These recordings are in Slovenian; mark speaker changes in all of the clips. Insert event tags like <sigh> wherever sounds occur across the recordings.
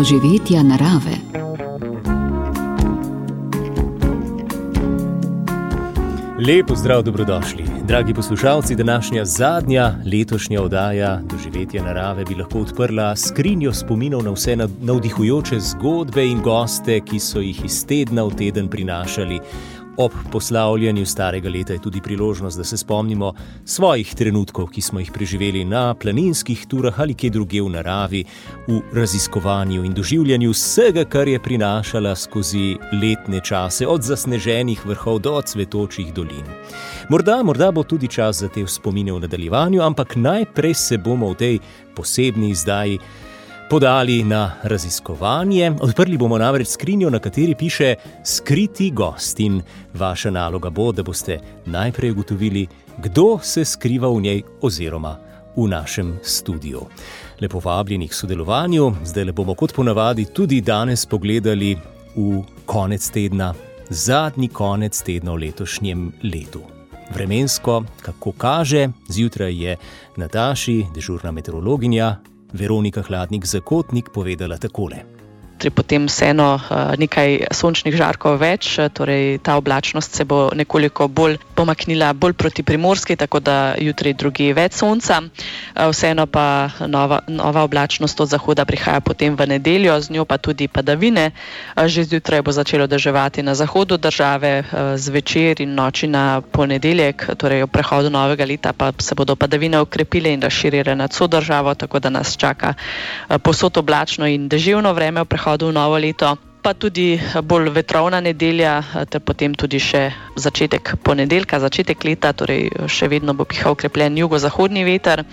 Speaker 1: doživetja narave.
Speaker 2: Lepo zdrav, dobrodošli. Dragi poslušalci, današnja zadnja letošnja oddaja Doživetja narave bi lahko odprla skrinjo spominov na vse navdihujoče zgodbe in goste, ki so jih iz tedna v teden prinašali Ob poslavljanju starega leta je tudi priložnost, da se spomnimo svojih trenutkov, ki smo jih preživeli na planinskih turah ali kje druge v naravi, v raziskovanju in doživljanju vsega, kar je prinašala skozi letne čase, od zasneženih vrhov do cvetočih dolin. Morda, morda bo tudi čas za te spomine v nadaljevanju, ampak najprej se bomo v tej posebni izdaji podali na raziskovanje. Odprli bomo namreč skrinjo, na kateri piše Skriti gost. In vaša naloga bo, da boste najprej ugotovili, kdo se skriva v njej oziroma v našem studiu. Lepo vabljeni k sodelovanju, zdaj le bomo kot ponavadi tudi danes pogledali v konec tedna, zadnji konec tedna v letošnjem letu. Vremensko, kako kaže, zjutraj je Nataši, dežurna meteorologinja, Veronika Hladnik Zakotnik povedala takole
Speaker 3: jutri potem vseeno eh, nekaj sončnih žarkov več, eh, torej ta oblačnost se bo nekoliko bolj pomaknila bolj proti primorski, tako da jutri drugi več sonca. Eh, vseeno pa nova, nova oblačnost od zahoda prihaja potem v nedeljo, z njo pa tudi padavine. Že zjutraj bo začelo deževati na zahodu države, zvečer in noči na ponedeljek, torej v prehodu novega leta pa se bodo padavine okrepile in razširile nad vso državo, tako da nas čaka posod oblačno in deževno vreme v prehodu prihodu v novo leto, pa tudi bolj vetrovna nedelja, ter potem tudi še začetek ponedeljka, začetek leta, torej še vedno bo pihal ukrepljen jugozahodni veter.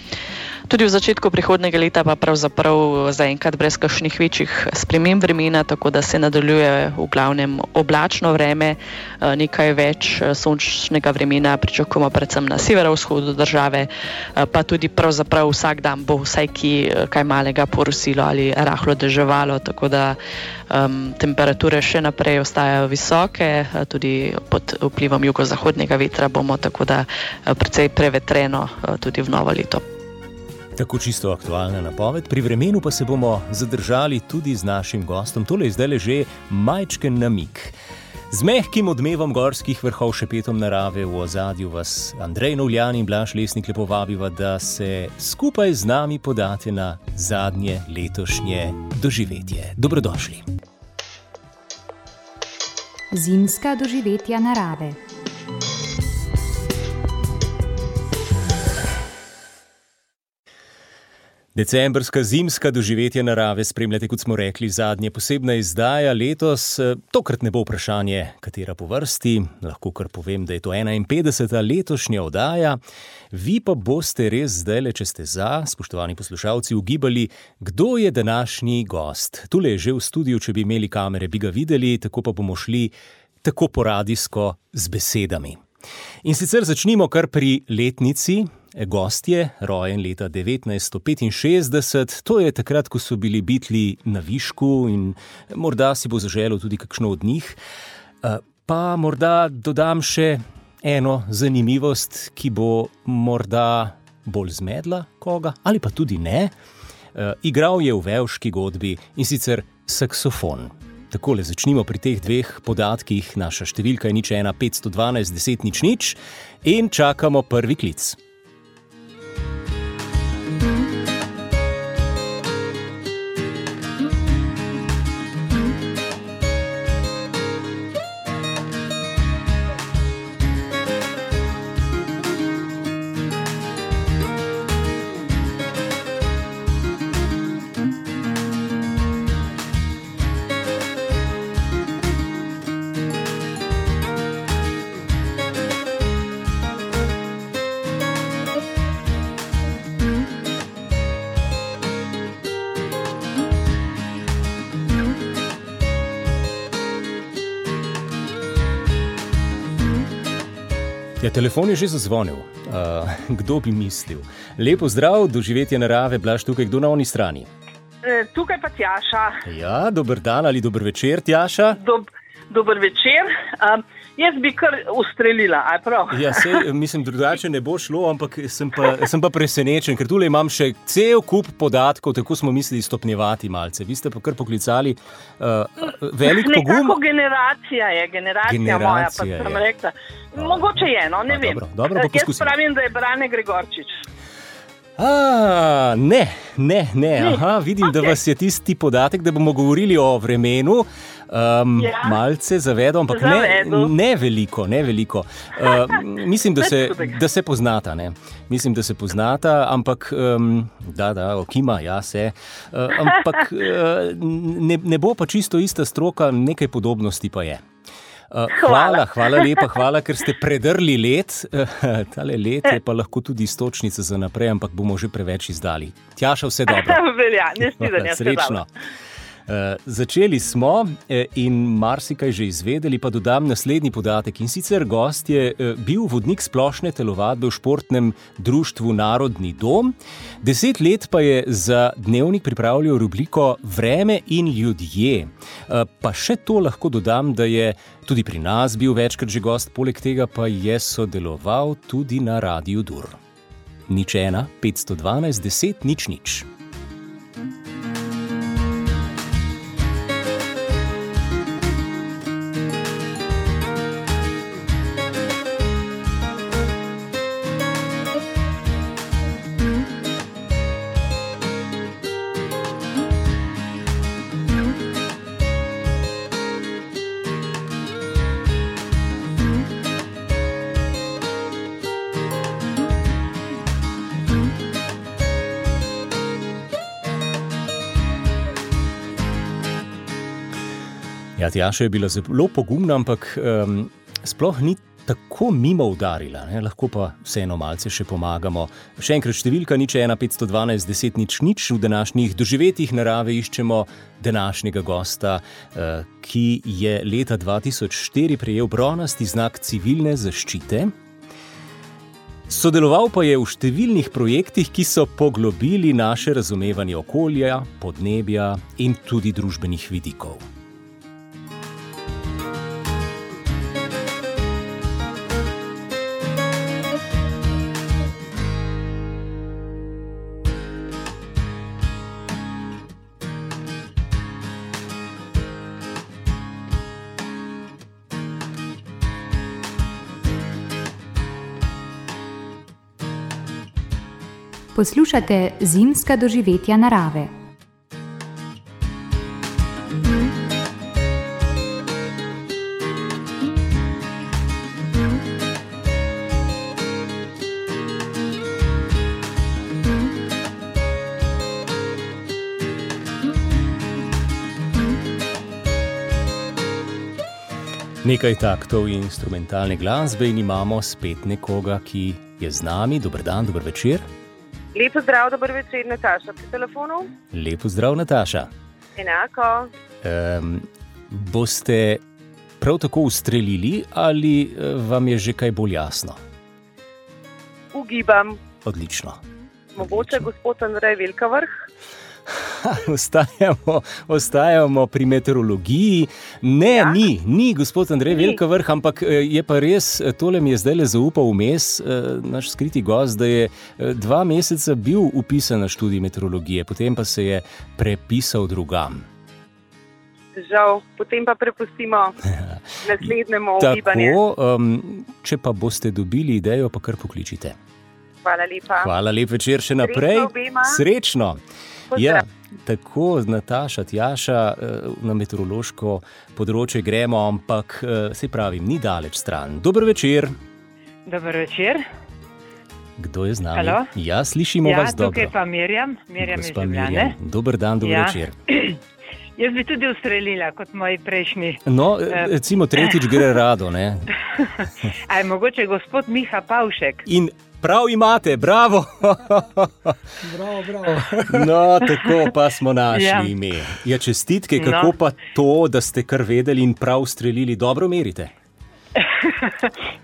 Speaker 3: Tudi v začetku prihodnega leta pa pravzaprav zaenkrat brez kakšnih večjih sprememb vremena, tako da se nadaljuje v glavnem oblačno vreme, eh, nekaj več eh, sončnega vremena pričakujemo predvsem na severovzhodu države, eh, pa tudi pravzaprav vsak dan bo vsaj ki kaj malega porosilo ali rahlo deževalo, tako da um, temperature še naprej ostajajo visoke, tudi pod vplivom jugozahodnega vetra bomo tako da precej prevetreno tudi v novo leto.
Speaker 2: Tako čisto aktualna napoved, pri vremenu pa se bomo zadržali tudi z našim gostom. Tole je zdaj že majčken namik. Z mehkim odmevom gorskih vrhov, še petom narave v ozadju, vas Andrej Novljan in Blaž Lesnik lepo vabiva, da se skupaj z nami podate na zadnje letošnje doživetje. Dobrodošli.
Speaker 1: Zimska doživetja narave.
Speaker 2: Decembrska zimska doživetja narave spremljate, kot smo rekli, zadnje posebna izdaja letos. Tokrat ne bo vprašanje, katera po vrsti, lahko kar povem, da je to 51. letošnja oddaja. Vi pa boste res zdaj, če ste za, spoštovani poslušalci, ugibali, kdo je današnji gost. Tule je že v studiu, če bi imeli kamere, bi ga videli, tako pa bomo šli tako poradijsko z besedami. In sicer začnimo kar pri letnici, gost je rojen leta 1965, to je takrat, ko so bili bitli na višku in morda si bo zaželel tudi kakšno od njih. Eh, pa morda dodam še eno zanimivost, ki bo morda bolj zmedla koga, ali pa tudi ne. Uh, igral je v velški godbi in sicer saksofon. Tako le začnimo pri teh dveh podatkih. Naša številka je nič 1, 512, 10, nič nič in čakamo prvi klic. Telefon je že zazvonil. Uh, kdo bi mislil? Lepo zdrav, doživetje narave, blaš tukaj, kdo na oni strani.
Speaker 4: E, tukaj pa Tjaša.
Speaker 2: Ja, dober dan ali dober večer, Tjaša.
Speaker 4: Dob, dober večer. Um, Jaz bi kar ustrelila, aj prav.
Speaker 2: Ja, sej, <laughs> mislim, drugače ne bo šlo, ampak sem pa, sem pa presenečen, ker tukaj imam še cel kup podatkov, tako smo mislili stopnjevati malce. Vi ste pa kar poklicali uh, velik
Speaker 4: Nekako
Speaker 2: pogum.
Speaker 4: generacija je, generacija, generacija moja, pa sem
Speaker 2: je.
Speaker 4: rekla. Mogoče je, no, ne
Speaker 2: A,
Speaker 4: vem.
Speaker 2: dobro, dobro,
Speaker 4: Jaz
Speaker 2: poskusila.
Speaker 4: pravim, da je Brane Gregorčič.
Speaker 2: A, ne, ne, ne. Aha, vidim, da
Speaker 4: Okej.
Speaker 2: vas je tisti podatek, da bomo govorili o vremenu. Um,
Speaker 4: Ja.
Speaker 2: Malce zavedam, ampak ne,
Speaker 4: Zavedel.
Speaker 2: ne veliko. Ne veliko. Uh, mislim, da se, da se poznata. Ne? Mislim, da se poznata, ampak um, da, da, okima, ja, se. Uh, ampak uh, <laughs> ne, ne bo pa čisto ista stroka, nekaj podobnosti pa je. Uh, hvala, hvala lepa, <laughs> hvala, ker ste predrli let. Uh, <laughs> tale let je pa lahko tudi istočnica za naprej, ampak bomo že preveč izdali. Tjaša, vse dobro.
Speaker 4: Velja, ne stidanje,
Speaker 2: Srečno. Uh, začeli smo eh, in marsikaj že izvedeli, pa dodam naslednji podatek. In sicer gost je eh, bil vodnik splošne telovadbe v športnem društvu Narodni dom, deset let pa je za dnevnik pripravljal rubriko Vreme in ljudje. Pa še to lahko dodam, da je tudi pri nas bil večkrat že gost, poleg tega pa je sodeloval tudi na Radiu Dur. Nič ena, 512, 10, nič nič. Ja, Tjaša je bila zelo pogumna, ampak um, sploh ni tako mimo udarila, ne? lahko pa vseeno malce še pomagamo. Še enkrat številka nič 1, 512, 10, nič nič. V današnjih doživetjih narave iščemo današnjega gosta, uh, ki je leta 2004 prejel bronasti znak civilne zaščite. Sodeloval pa je v številnih projektih, ki so poglobili naše razumevanje okolja, podnebja in tudi družbenih vidikov.
Speaker 1: Poslušate zimska doživetja narave.
Speaker 2: Nekaj taktov in instrumentalne glasbe in imamo spet nekoga, ki je z nami. Dober dan, dober večer.
Speaker 5: Lepo zdrav, dober večer, Nataša pri telefonu.
Speaker 2: Lepo zdrav, Nataša.
Speaker 5: Enako.
Speaker 2: Um, boste prav tako ustrelili ali eh, vam je že kaj bolj jasno?
Speaker 5: Ugibam,
Speaker 2: Odlično.
Speaker 5: mogoče gospod Andrej Velkavrh.
Speaker 2: Ha, <laughs> ostajamo, ostajamo pri meteorologiji. Ne, ja. Ni, ni gospod Andrej
Speaker 5: Ni.
Speaker 2: Velika vrh, ampak eh, je pa res, eh, tole mi je zdaj le zaupal vmes, eh, naš skriti gost, da je dva meseca bil upisan na študij meteorologije, potem pa se je prepisal drugam.
Speaker 5: Žal, potem pa prepustimo <laughs> naslednjemu ugibanju.
Speaker 2: Tako, um, če pa boste dobili idejo, pa kar pokličite.
Speaker 5: Hvala lepa.
Speaker 2: Hvala, lep večer še naprej.
Speaker 5: Srečno obema.
Speaker 2: Srečno. Ja, tako, Nataša, Tjaša, eh, na meteorološko področje gremo, ampak eh, se pravi, ni daleč stran. Dober večer,
Speaker 6: Dober večer.
Speaker 2: kdo je z nami?
Speaker 6: Halo?
Speaker 2: Ja, slišimo
Speaker 6: Ja,
Speaker 2: vas dobro.
Speaker 6: tukaj pa Mirjam, Mirjam iz
Speaker 2: Gospa
Speaker 6: Ljubljane.
Speaker 2: Mirjam, Dober dan, dober
Speaker 6: Ja.
Speaker 2: večer. <clears throat>
Speaker 6: Jaz bi tudi ustrelila kot moji prejšnji.
Speaker 2: No,
Speaker 6: Eh.
Speaker 2: recimo tretjič gre rado. Ne? <laughs>
Speaker 6: Aj mogoče gospod Miha Pavšek.
Speaker 2: In prav imate, bravo.
Speaker 7: Bravo, bravo.
Speaker 2: No, tako pa smo našli ja.
Speaker 6: Ja.
Speaker 2: ime. Ja, čestitke, kako
Speaker 6: No.
Speaker 2: pa to, da ste kar vedeli in prav strelili, dobro merite.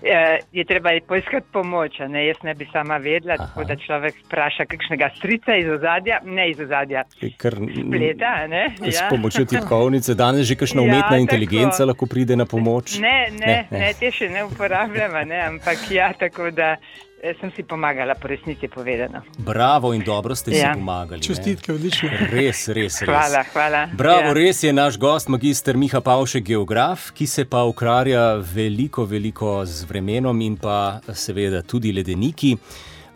Speaker 6: Eh, <laughs> je treba poiskati pomoč, ne? jaz ne bi sama vedela, Aha. tako da človek vpraša kakšnega strica iz ozadja, ne iz ozadja.
Speaker 2: Kar,
Speaker 6: Spleta, ne?
Speaker 2: S ja. pomočjo <laughs> tipkovnice, danes že kakšna umetna ja, inteligenca tako. lahko pride na pomoč.
Speaker 6: Ne, ne, ne, ne. ne te še ne uporabljamo, ne? ampak ja, tako da. Eh, sem si pomagala, po resnici povedano.
Speaker 2: Bravo in dobro ste ja. si pomagali.
Speaker 7: Čestitke, odlično.
Speaker 2: Res, res, res.
Speaker 6: Hvala, hvala.
Speaker 2: Bravo, ja. res je naš gost, magistr Miha Pavše, geograf, ki se pa ukvarja veliko, veliko z vremenom in pa seveda tudi ledeniki.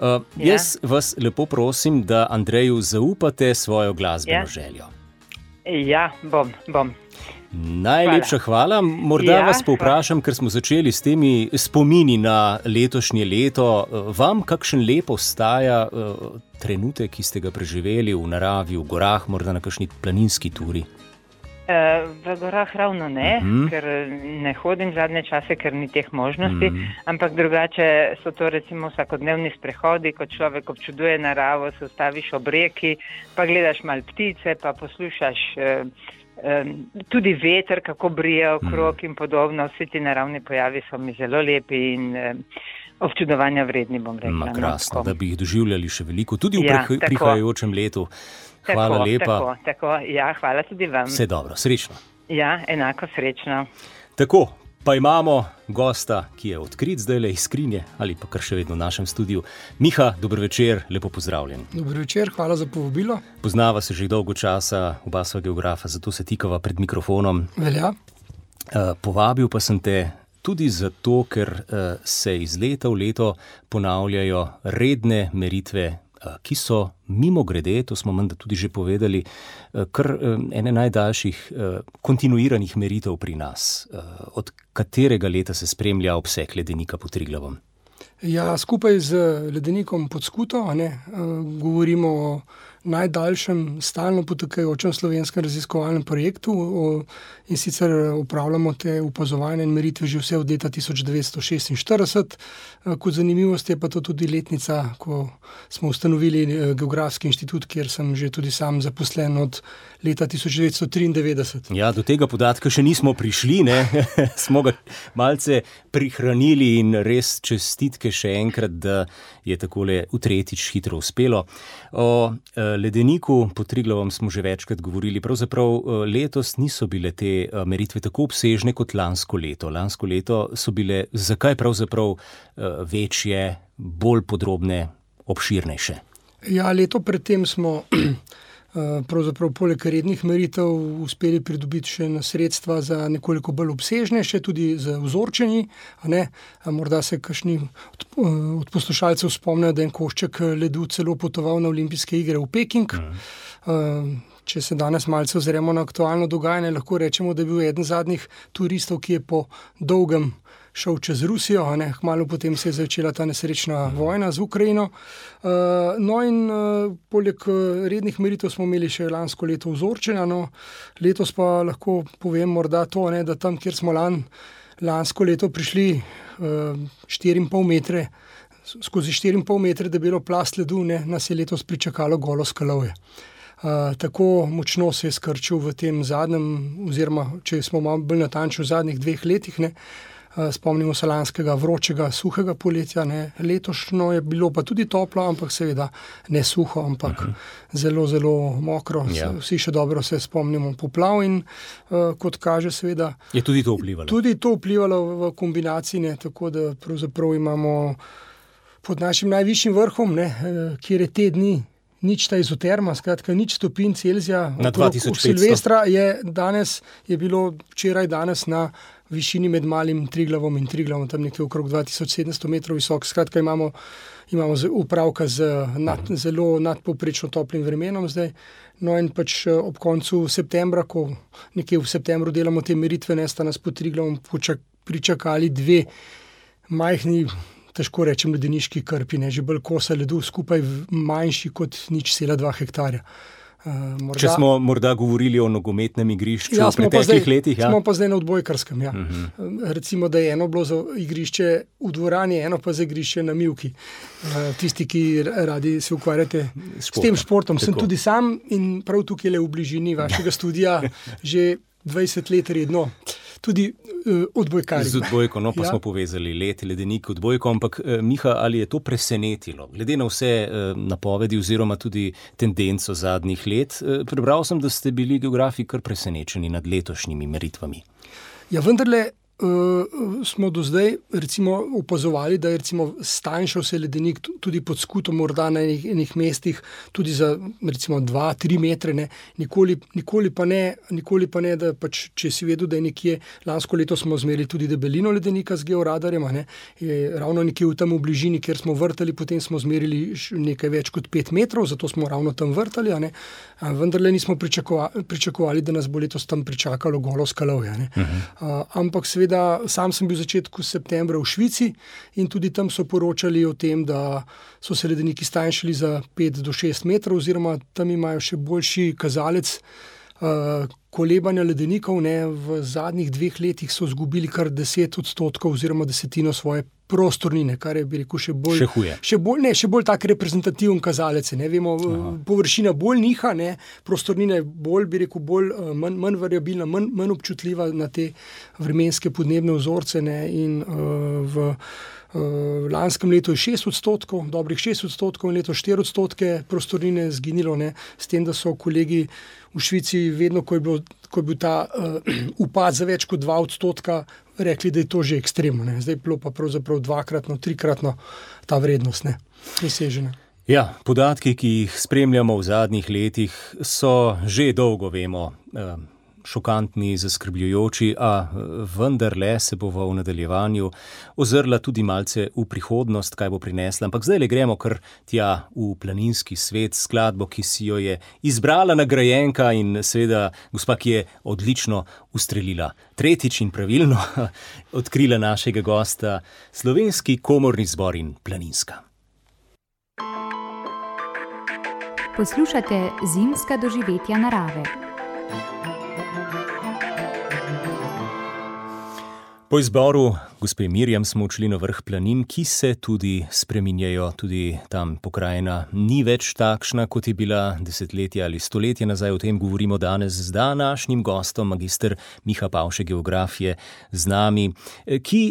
Speaker 2: Uh, ja. Jaz vas lepo prosim, da Andreju zaupate svojo glasbeno ja. željo.
Speaker 6: Ja, bom, bom.
Speaker 2: Najlepša hvala. hvala. Morda ja, vas povprašam, ker smo začeli s temi spomini na letošnje leto. Vam kakšen lep ostaja uh, trenutek, ki ste ga preživeli v naravi, v gorah, morda na kakšni planinski turi?
Speaker 6: Eh, v gorah ravno ne, uh mhm. -huh. ker ne hodim zadnje čase, ker ni teh možnosti, uh mhm. -huh. ampak drugače so to recimo vsakodnevni sprehodi, ko človek občuduje naravo, se ustaviš ob reki, pa gledaš mal ptice, pa poslušaš. Uh, tudi veter, kako brije okrog mm. in podobno, vsi ti naravni pojavi so mi zelo lepi in občudovanja vredni, bom rekel.
Speaker 2: No, krasno, da bi jih doživljali še veliko, tudi v ja, prihajajočem letu. Hvala
Speaker 6: tako,
Speaker 2: lepa.
Speaker 6: Tako, tako, ja, hvala tudi vam.
Speaker 2: Vse dobro, srečno.
Speaker 6: Ja, enako srečno.
Speaker 2: Tako, pa imamo gosta, ki je odkrit zdaj le iz skrinje ali pa kar še vedno v našem studiu. Miha, dobro večer, lepo pozdravljen.
Speaker 7: Dobro večer, hvala za povabilo.
Speaker 2: Poznava se že dolgo časa, oba sva geografa, zato se tikava pred mikrofonom.
Speaker 7: Velja.
Speaker 2: Uh, povabil pa sem te tudi zato, ker uh, se iz leta v leto ponavljajo redne meritve ki so mimo grede, to smo menda tudi že povedali, eh, kar eh, ene najdaljših kontinuiranih meritev pri nas. Od katerega leta se spremlja obseg ledenika pod Triglavom?
Speaker 7: Ja, skupaj z ledenikom pod Skuto ne, govorimo o najdaljšem stalno potekajočem slovenskem raziskovalnem projektu in sicer upravljamo te upazovanje in meritve že vse od leta 1946. Eh, kot zanimivost je pa to tudi letnica, ko smo ustanovili eh, Geografski inštitut, kjer sem že tudi sam zaposlen od leta 1993.
Speaker 2: Ja, do tega podatka še nismo prišli, <laughs> smo ga malce prihranili in res čestitke še enkrat, da je takole v tretjič hitro uspelo. O eh, ledeniku pod Triglavom smo že večkrat govorili. Pravzaprav letos niso bile te meritve tako obsežne kot lansko leto. Lansko leto so bile zakaj pravzaprav večje, bolj podrobne, obširnejše.
Speaker 7: Ja, leto predtem smo Eh, pravzaprav poleg rednih meritev uspeli pridobiti še sredstva za nekoliko bolj obsežne, še tudi za vzorčenje. Morda se kakšni od, eh, od poslušalcev spomnijo, da je en košček ledu celo potoval na olimpijske igre v Peking. Mm. Če se danes malce ozremo na aktualno dogajanje, lahko rečemo, da je bil eden zadnjih turistov, ki je po dolgem šel čez Rusijo, malo potem se je začela ta nesrečna vojna z Ukrajino. Uh, no, in uh, poleg uh, rednih meritev smo imeli še lansko leto vzorčenja, no, letos pa lahko povem morda to, ne, da tam, kjer smo lan, lansko leto prišli uh, 4,5 metre. Skozi 4,5 metra debelo plast ledu, ne, nas je letos pričakalo golo skalovje. Uh, tako močno se je skrčil v tem zadnjem, oziroma če smo malo bolj natančni, v zadnjih dveh letih. Ne, uh, Eh, spomnimo se lanskega vročega, suhega poletja, ne. letošnjo je bilo pa tudi toplo, ampak seveda ne suho, ampak uh mhm. -huh. zelo, zelo mokro. Ja. Vsi še dobro se spomnimo poplav in uh, kot kaže, seveda.
Speaker 2: Je tudi to vplivalo?
Speaker 7: Tudi to vplivalo v kombinaciji, ne, tako da pravzaprav imamo pod našim najvišjim vrhom, ne, eh, kjer je te dni. Nič ta izoterma, skratka, nič stopinj Celzija.
Speaker 2: Na 2000.
Speaker 7: Silvestra je danes, je bilo včeraj danes na višini med malim Triglavom in Triglavom, tam nekje okrog 2700 metrov visok. Skratka, imamo, imamo upravka z nad, zelo nadpoprečno toplim vremenom zdaj. No, in pač eh, ob koncu septembra, ko nekje v septembru delamo te meritve, ne sta nas pod Triglavom pričakali dve majhni. Težko rečem, ledeniški krpi, ne že bolj kosa ledu, skupaj manjši kot nič cela dva hektarja.
Speaker 2: Uh, morda, Če smo morda govorili o nogometnem igrišču ja, v preteklih letih.
Speaker 7: Ja. Smo pa zdaj na odbojkarskem. Ja. Uh mhm. -huh. Recimo, da je eno bilo za igrišče v dvorani, eno pa za igrišče na Milki. Uh, tisti, ki radi se ukvarjate Sport. s tem športom, Tako. sem tudi sam in prav tukaj le v bližini vašega <laughs> studia že 20 let redno. Tudi odbojkar.
Speaker 2: Z odbojko, no pa ja. smo povezali let, ledenik, odbojko. Ampak, Miha, ali je to presenetilo? Glede na vse napovedi oziroma tudi tendenco zadnjih let, prebral sem, da ste bili geografi kar presenečeni nad letošnjimi meritvami.
Speaker 7: Ja, vendarle uh, smo do zdaj recimo, opazovali, da je stanjšal se ledenik tudi pod skutom, morda na enih, enih mestih, tudi za 2-3 metre. Ne. Nikoli, nikoli, pa ne, nikoli pa ne, da pač, če si vedel, da je nekje lansko leto smo zmerili tudi debelino ledenika z georadarjem, ne, ravno nekje v tem bližini, kjer smo vrtali, potem smo zmerili nekaj več kot 5 metrov, zato smo ravno tam vrtali. Vendar le nismo pričakovali, pričakovali, da nas bo letos tam pričakalo golo skalovje. Uh -huh. uh, ampak seveda seveda, sam sem bil v začetku septembra v Švici in tudi tam so poročali o tem, da so se ledeniki stanjšali za 5 do 6 metrov, oziroma tam imajo še boljši kazalec. Uh, kolebanja ledenikov ne, v zadnjih dveh letih so izgubili kar 10 odstotkov, oziroma desetino svoje prostornine, kar je rekel, še bolj,
Speaker 2: še
Speaker 7: še bolj, ne, še bolj tak reprezentativen kazalec. Ne, vemo, površina bolj niha, ne, prostornina je bolj, bi rekel, bolj, eh, manj, manj variabilna, manj, manj občutljiva na te vremenske podnebne vzorce. Ne, in, uh, v, V lanskem letu je 6 odstotkov, dobrih 6 odstotkov, in leto 4 odstotke prostorine zginilo, ne, s tem, da so kolegi v Švici, vedno, ko je, bilo, ko je bil ta uh, <clears throat> upad za več kot 2 odstotka, rekli, da je to že ekstremno. Ne. Zdaj je bilo pa pravzaprav dvakratno, trikratno ta vrednost presežena.
Speaker 2: Ja, podatki, ki jih spremljamo v zadnjih letih, so že dolgo, vemo. Uh, šokantni, zaskrbljujoči, a vendarle se bo v nadaljevanju ozrla tudi malce v prihodnost, kaj bo prinesla. Ampak zdaj le gremo kar tja v planinski svet, skladbo, ki si jo je izbrala nagrajenka in seveda gospa, ki je odlično ustrelila. Tretjič in pravilno <laughs> odkrila našega gosta, slovenski komorni zbor in planinska.
Speaker 1: Poslušate zimska doživetja narave.
Speaker 2: Po izboru gospe Mirjam smo odšli na vrh planin, ki se tudi spreminjajo, tudi tam pokrajina ni več takšna, kot je bila desetletja ali stoletja nazaj. O tem govorimo danes z današnjim gostom, magistr Miha Pavše, geografije z nami, ki,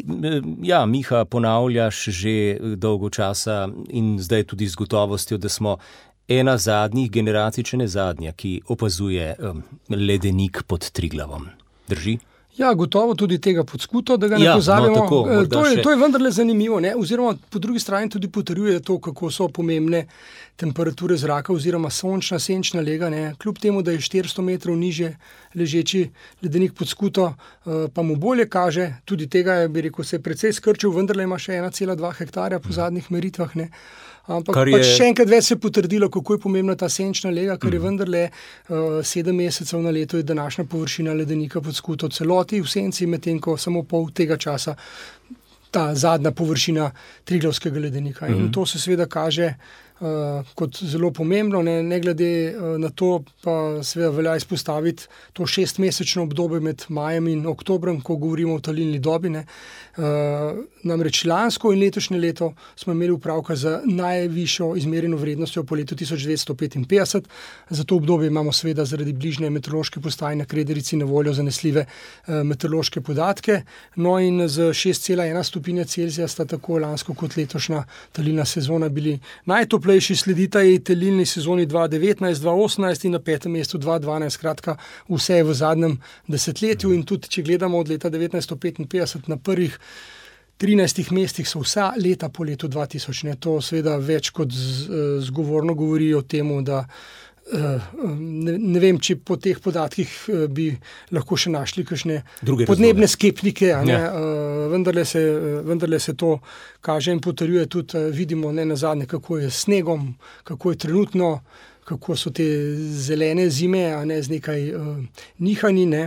Speaker 2: ja, Miha, ponavljaš že dolgo časa in zdaj tudi z gotovostjo, da smo. Ena zadnjih generacij, če ne zadnja, ki opazuje um, ledenik pod Triglavom. Drži?
Speaker 7: Ja, gotovo tudi tega podskuto, da ga ne ja, pozabimo. No, tako, eh, to, je, to je vendarle zanimivo. Ne? Oziroma, po drugi strani tudi potrjuje to, kako so pomembne temperature zraka oziroma sončna, senčna lega. Ne? Kljub temu, da je 400 metrov niže ležeči ledenik podskuto, eh, pa mu bolje kaže. Tudi tega je, bi rekel, se precej skrčil, vendarle ima še 1,2 hektarja po zadnjih meritvah. Ne? Ampak je... pač še enkrat več se je potrdilo, kako je pomembna ta senčna lega, ker je mhm. vendarle uh, sedem mesecev na leto je današnja površina ledenika pod skuto celoti v senci, medtem ko samo pol tega časa. Ta zadnja površina triglavskega ledenika. In mhm. to se seveda kaže kot zelo pomembno. Ne, ne glede uh, na to, pa seveda velja izpostaviti to šestmesečno obdobje med majem in oktobrom, ko govorimo o talilni dobi. Ne, uh, Namreč lansko in letošnje leto smo imeli upravka z najvišjo izmerjeno vrednostjo po letu 1955. Za to obdobje imamo seveda zaradi bližnje meteorološke postaje na Krederici na voljo zanesljive meteorološke podatke. No in z 6,1 stopinja Celzija sta tako lansko kot letošnja talilna sezona bili najtoplejši, sledita je talilni sezoni 2019-2018 in na petem mestu 2012. Skratka, vse je v zadnjem desetletju in tudi, če gledamo od leta 1955 na prvih 13 mestih so vsa leta po letu 2000. Ne. To seveda več kot eh, zgovorno govori o tem, da eh, ne, ne vem, če po teh podatkih eh, bi lahko še našli kakšne
Speaker 2: Druge
Speaker 7: podnebne razloge. skepnike. Ja. Vendarle, se, vendarle se to kaže in potrjuje tudi, vidimo ne na zadnje, kako je s snegom, kako je trenutno. Kako so te zelene zime, a ne z nekaj uh, nihanji. Ne.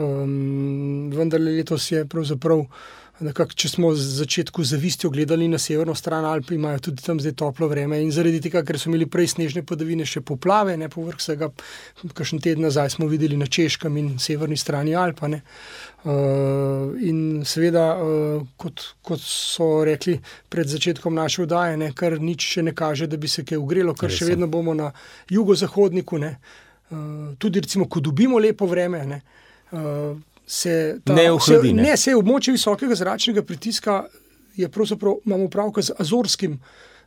Speaker 7: Um, vendar letos je pravzaprav uh, Nekak, če smo z začetku zavistjo gledali na severno stran Alp, imajo tudi tam zdaj toplo vreme. In zaradi tega, ker so imeli prej snežne padavine, še poplave, ne povrh vsega, kakšen teden nazaj smo videli na češkem in severni strani Alpa. Uh, in seveda, uh, kot, kot so rekli pred začetkom naše vdaje, ne, kar nič še ne kaže, da bi se kaj ugrelo, ker še vedno bomo na jugozahodniku. Uh, tudi, recimo, ko dobimo lepo vreme. Ne, uh, se ta,
Speaker 2: ne ohladi.
Speaker 7: Ne, ne se območje visokega zračnega pritiska je pravzaprav imamo pravka z azorskim.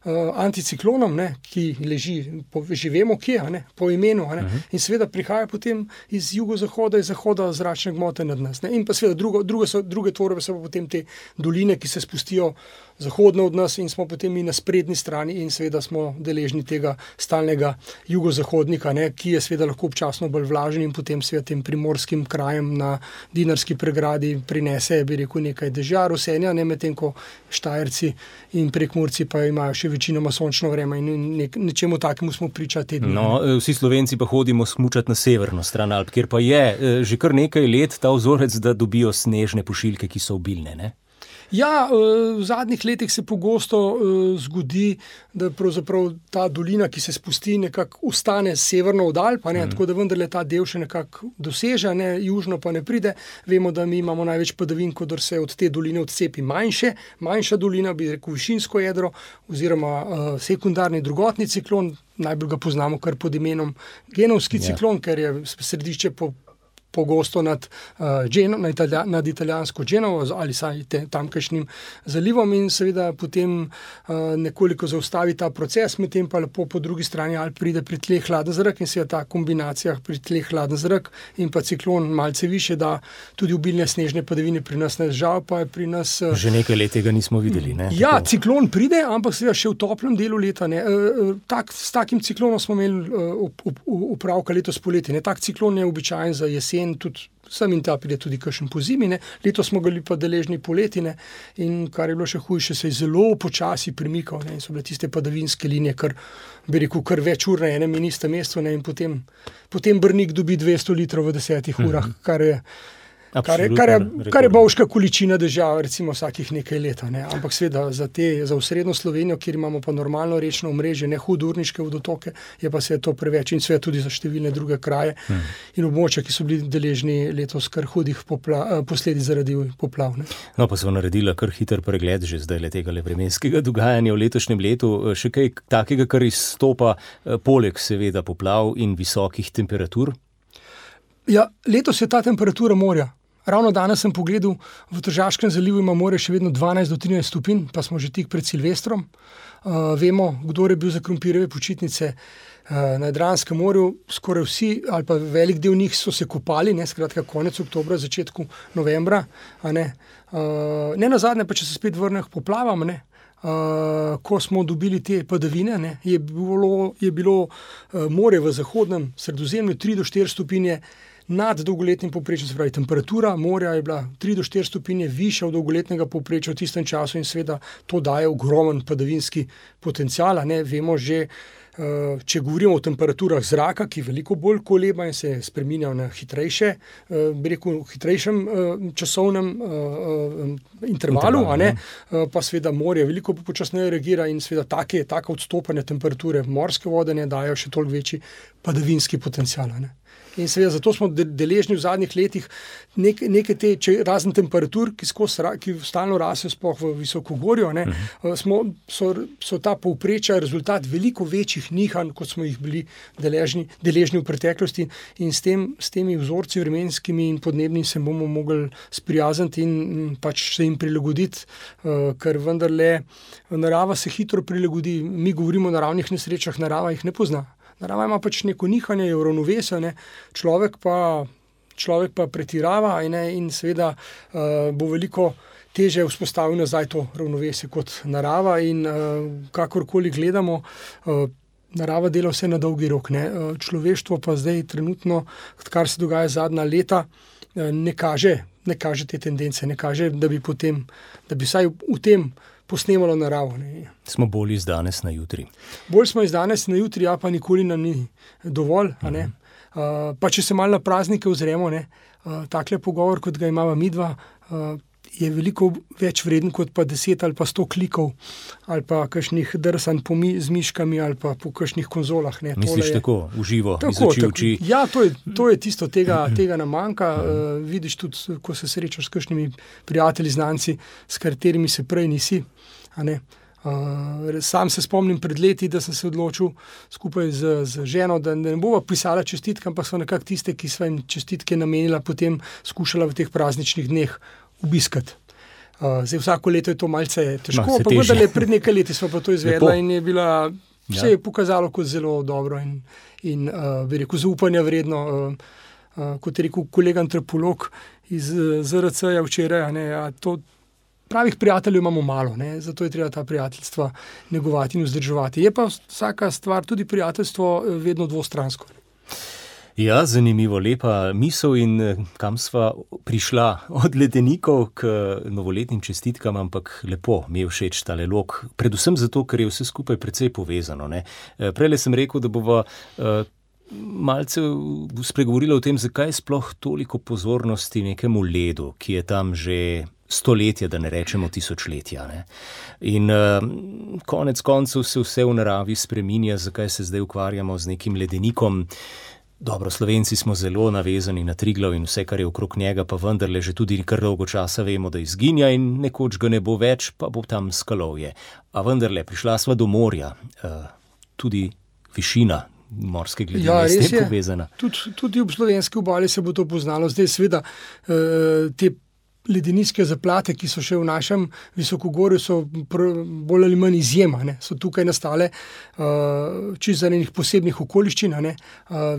Speaker 7: Uh, anticiklonom, ne, ki leži, po, že vemo, kje je, po imenu. Uh mhm. -huh. In seveda prihaja potem iz jugozahoda, iz zahoda zračne gmote nad nas. Ne. In pa seveda drugo, druge, so, druge tvorbe so potem te doline, ki se spustijo zahodno od nas in smo potem mi na sprednji strani in seveda smo deležni tega stalnega jugozahodnika, ne, ki je seveda lahko občasno bolj vlažen in potem seveda tem primorskim krajem na dinarski pregradi prinese, bi rekel, nekaj dežja, rusenja, ne medtem ko štajerci in prekmurci pa imajo še večinoma sončno vreme in nek, nečemu takemu smo priča tedni.
Speaker 2: No, vsi slovenci pa hodimo smučati na severno stran Alp, kjer pa je eh, že kar nekaj let ta vzorec, da dobijo snežne pošiljke, ki so obilne. Ne?
Speaker 7: Ja, eh, v zadnjih letih se pogosto eh, zgodi, da ta dolina, ki se spusti, nekako ustane severno od Alp, mm. tako da vendarle ta del še nekako doseže, ne, južno pa ne pride. Vemo, da mi imamo največ padavin, ko se od te doline odcepi manjše, manjša dolina, bi rekel višinsko jedro oziroma uh, sekundarni drugotni ciklon. Najbolj ga poznamo kar pod imenom genovski ja. ciklon, ker je središče po pogosto nad, uh, Geno, nad, italja, nad italijansko Genovo ali saj tamkajšnjim zalivom, in seveda potem uh, nekoliko zaustavi ta proces, medtem pa lepo po drugi strani ali pride pri tleh hladen zrak in se je ta kombinacija pri tleh hladen zrak in pa ciklon malce više, da tudi obilne snežne padavine pri nas ne žal, pa je pri nas.
Speaker 2: Uh, Že nekaj let tega nismo videli. Ne?
Speaker 7: Ja, Tako. ciklon pride, ampak seveda še v toplem delu leta. Uh, tak, s takim ciklonom smo imeli upravka uh, letos poleti. Ne? Tak ciklon je običajen za jesen jesen, tudi sem in ta pride tudi kakšen po zimi, letos smo bili pa deležni poletine in kar je bilo še hujše, se je zelo počasi premikal ne? in so bile tiste padavinske linije, kar bi rekel, kar več ur na enem in istem mestu in potem, potem brnik dobi 200 litrov v desetih urah, mhm. kar je. Kar je, kar, je, kar je božka količina držav, recimo vsakih nekaj let. Ne. Ampak seveda za, te, za usrednjo Slovenijo, kjer imamo pa normalno rečno omrežje, ne hudurniške vodotoke, je pa se to preveč in svet tudi za številne druge kraje hmm. in območja, ki so bili deležni letos kar hudih popla, eh, posledic zaradi poplav. Ne.
Speaker 2: No, pa smo naredili kar hiter pregled že zdaj le tega le vremenskega dogajanja v letošnjem letu. Eh, še kaj takega, kar izstopa, eh, poleg seveda poplav in visokih temperatur?
Speaker 7: Ja, letos je ta temperatura morja. Ravno danes sem pogledal v Tržavskem zalivu, ima more še vedno 12 do 13 stopinj, pa smo že tik pred Silvestrom. Uh, vemo, kdo je bil za krompirjeve počitnice uh, na Jadranskem morju. Skoraj vsi, ali pa velik del njih, so se kopali, ne skratka, konec oktobra, začetku novembra. Ne, uh, ne na zadnje, pa če se spet vrnem k poplavam. Ne, Uh, ko smo dobili te padavine, ne, je bilo, je bilo uh, more v zahodnem sredozemlju 3 do 4 stopinje, uh, nad dolgoletnim povprečjem, se pravi, temperatura morja je bila 3 do 4 stopinje višja od dolgoletnega povprečja v tistem času in seveda to daje ogromen padavinski potencial. Ne vemo že. Eh, če govorimo o temperaturah zraka, ki veliko bolj koleba in se spremenja na hitrejše, eh, rekel, hitrejšem eh, časovnem intervalu, Interval, pa seveda morje veliko počasneje reagira in seveda take, take odstopanje temperature morske vode ne dajo še toliko večji padavinski potencial. Ne. In seveda, zato smo deležni v zadnjih letih nek, neke te, če, razne temperature, ki, ki stalno rastejo, sploh v visokogorju. Uh mhm. -huh. smo, so, so ta povprečja rezultat veliko večjih nihanj, kot smo jih bili deležni, deležni v preteklosti. In s, tem, s temi vzorci, vremenskimi in podnebnimi, se bomo mogli sprijazniti in pač se jim prilagoditi, uh, ker vendarle narava se hitro prilagodi. Mi govorimo o naravnih nesrečah, narava jih ne pozna. Narava ima pač neko nihanje, je uravnovesena, človek, človek pa pretirava ne? in seveda uh, bo veliko teže vzpostaviti nazaj to ravnovesje kot narava. In uh, kakorkoli gledamo, uh, narava dela vse na dolgi rok. Uh, človeštvo pa zdaj, trenutno, kar se dogaja zadnja leta, uh, ne, kaže, ne kaže te tendence, ne kaže, da bi, potem, da bi vsaj v tem posnemalo naravo. Ne.
Speaker 2: Smo bolj iz danes na jutri.
Speaker 7: Bolj smo iz danes na jutri, a pa nikoli nam ni dovolj. Uh -huh. uh, pa če se malo na praznike ozremo, uh, takle pogovor, kot ga imamo mi dva. Uh, Je veliko več vreden kot pa deset ali pa sto klikov, ali pa kakšnih drsanj po mi, z miškami ali pa po kakšnih konzolah.
Speaker 2: Ne. Misliš je, tako, uživo,
Speaker 7: tako, oči, tako, ja, to je, to je tisto, tega, tega nam manjka. Uh, vidiš tudi, ko se srečaš s kakšnimi prijatelji, znanci, s katerimi se prej nisi. Uh, sam se spomnim pred leti, da sem se odločil skupaj z, z ženo, da ne bomo pisali čestitke, ampak so nekako tiste, ki so jim čestitke namenila, potem skušala v teh prazničnih dneh obiskati. Uh, zdaj, vsako leto je to malce težko,
Speaker 2: Ma, se
Speaker 7: ampak
Speaker 2: težje.
Speaker 7: vendar pred nekaj leti smo pa to izvedla
Speaker 2: Lepo.
Speaker 7: in je bila,
Speaker 2: Ja.
Speaker 7: se je pokazalo kot zelo dobro in, in uh, bi rekel, zaupanja vredno. Uh, uh, kot je rekel kolega antropolog iz uh, ZRC-ja včeraj, ne, a to, pravih prijateljev imamo malo, ne, zato je treba ta prijateljstva negovati in vzdrževati. Je pa vsaka stvar, tudi prijateljstvo, eh, vedno dvostransko.
Speaker 2: Ja, zanimivo, lepa misel in eh, kam sva prišla <laughs> od ledenikov k eh, novoletnim čestitkam, ampak lepo mi je všeč ta lelok, predvsem zato, ker je vse skupaj precej povezano. ne. Eh, Prele sem rekel, da bova malce spregovorila o tem, zakaj sploh toliko pozornosti nekemu ledu, ki je tam že stoletja, da ne rečemo tisočletja. Ne? In uh, konec koncev se vse v naravi spreminja, zakaj se zdaj ukvarjamo z nekim ledenikom. Dobro, Slovenci smo zelo navezani na Triglav in vse, kar je okrog njega, pa vendarle že tudi kar dolgo časa vemo, da izginja in nekoč ga ne bo več, pa bo tam skalovje. A vendarle, prišla sva do morja, uh, tudi višina morske gledine
Speaker 7: Ja,
Speaker 2: je s tem povezana.
Speaker 7: Tudi, tudi ob slovenski obali se bo to poznalo. Zdaj, seveda, eh, te ledeniške zaplate, ki so še v našem visokogorju, so bolj ali manj izjema. Ne. So tukaj nastale uh, čisto zaradi posebnih okoliščin. Uh,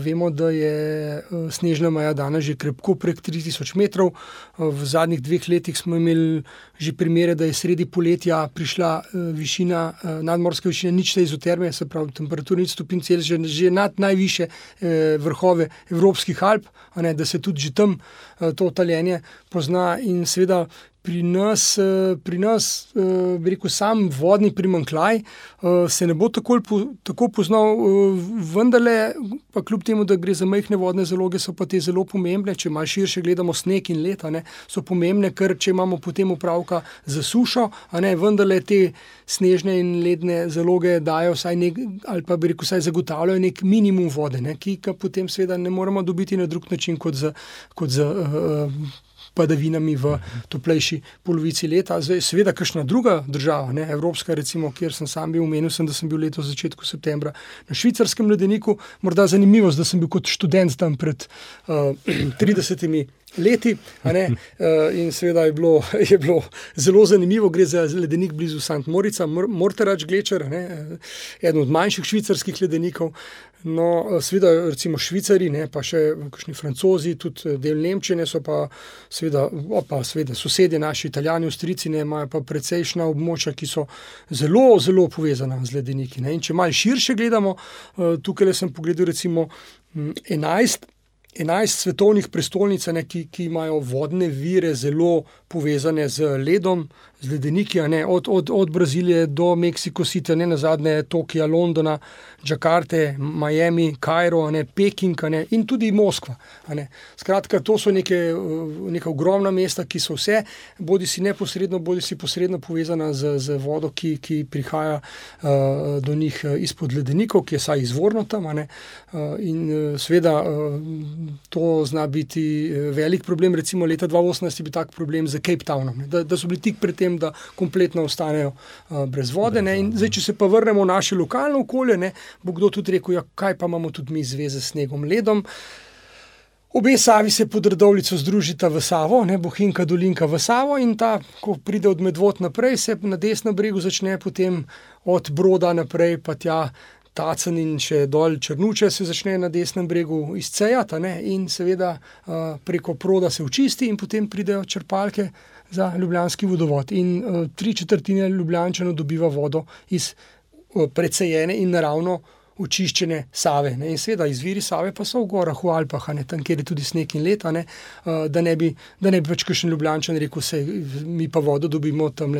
Speaker 7: vemo, da je uh, snežna meja danes že krepko prek 3000 metrov. Uh, v zadnjih dveh letih smo imeli že primere, da je sredi poletja prišla uh, višina, uh, nadmorska višina, nič te izoterme, se pravi temperatura nič stopinj Celzija, že, že nad najviše eh, vrhove evropskih Alp, ne, da se tudi že tam eh, to taljenje pozna in seveda. Pri nas, eh, pri nas eh, bi rekel, sam vodni primankljaj eh, se ne bo tako, tako poznal, vendarle, pa kljub temu, da gre za majhne vodne zaloge, so pa te zelo pomembne. Če malo širše gledamo sneg in leta, ne, so pomembne, ker če imamo potem upravka za sušo, ne vendarle te snežne in ledne zaloge dajo nek, ali pa bi rekel, vsaj zagotavljajo nek minimum vode, ne, ki ga potem seveda ne moremo dobiti na drug način kot z. Kot z uh, padavinami v toplejši polovici leta. Zdaj, seveda, kakšna druga država, ne, Evropska, recimo, kjer sem sam bil, omenil sem, da sem bil letos v začetku septembra na švicarskem ledeniku. Morda zanimivo, da sem bil kot študent tam pred <clears throat> uh, 30 leti. ne, uh, <laughs> In seveda je bilo, <laughs> je bilo zelo zanimivo, gre za ledenik blizu St. Morica, Mor- Morterač Glečer, ne, eh, eden od manjših švicarskih ledenikov. No, eh, seveda, recimo Švicari, ne, pa še kakšni francozi, tudi eh, del Nemčije, so pa seveda, pa seveda sosedje naši, italijani, avstrici, ne, imajo pa precejšna območja, ki so zelo, zelo povezana z ledeniki. Ne. In če malo širše gledamo, eh, tukaj sem pogledal recimo mm, 11. 11 svetovnih prestolnic, ne, ki, ki imajo vodne vire zelo povezane z ledom, z ledeniki, ne, od, od, od Brazilije do Mexico City, ne na zadnje Tokija, Londona, Džakarte, Miami, Kairo, a ne, Peking ne, in tudi Moskva. ne. Skratka, to so neke, neka ogromna mesta, ki so vse, bodi si neposredno, bodi si posredno povezana z, z vodo, ki, ki prihaja uh, do njih eh, izpod ledenikov, ki je saj izvorno tam. ne. Uh, in seveda uh, to zna biti eh, velik problem. Recimo leta 2018 je bil tak problem z Cape Townom, da, da so bili tik pred tem, da kompletno ostanejo uh, brez vode. Ne, in zdaj, če se pa vrnemo v naše lokalno okolje, ne, bo kdo tudi rekel, ja, kaj pa imamo tudi mi zveze s snegom, ledom. Obe Savi se pod Radovlico združita v Savo, ne Bohinka dolinka v Savo in ta, ko pride od Medvod naprej, se na desnem bregu začne potem od Broda naprej pa tja. Tacen in še dol Črnuče se začne na desnem bregu izcejati, in seveda uh, preko proda se očisti, in potem pridejo črpalke za ljubljanski vodovod. In uh, tri četrtine ljubljančanov dobiva vodo iz uh, precejene in naravno očiščene Save. Ne? In seveda izviri Save pa so v gorah, v Alpah, ne? tam, kjer je tudi sneg in leta, ne? Uh, da ne bi, da ne bi pač kakšen ljubljančan rekel, se mi pa vodo dobimo tam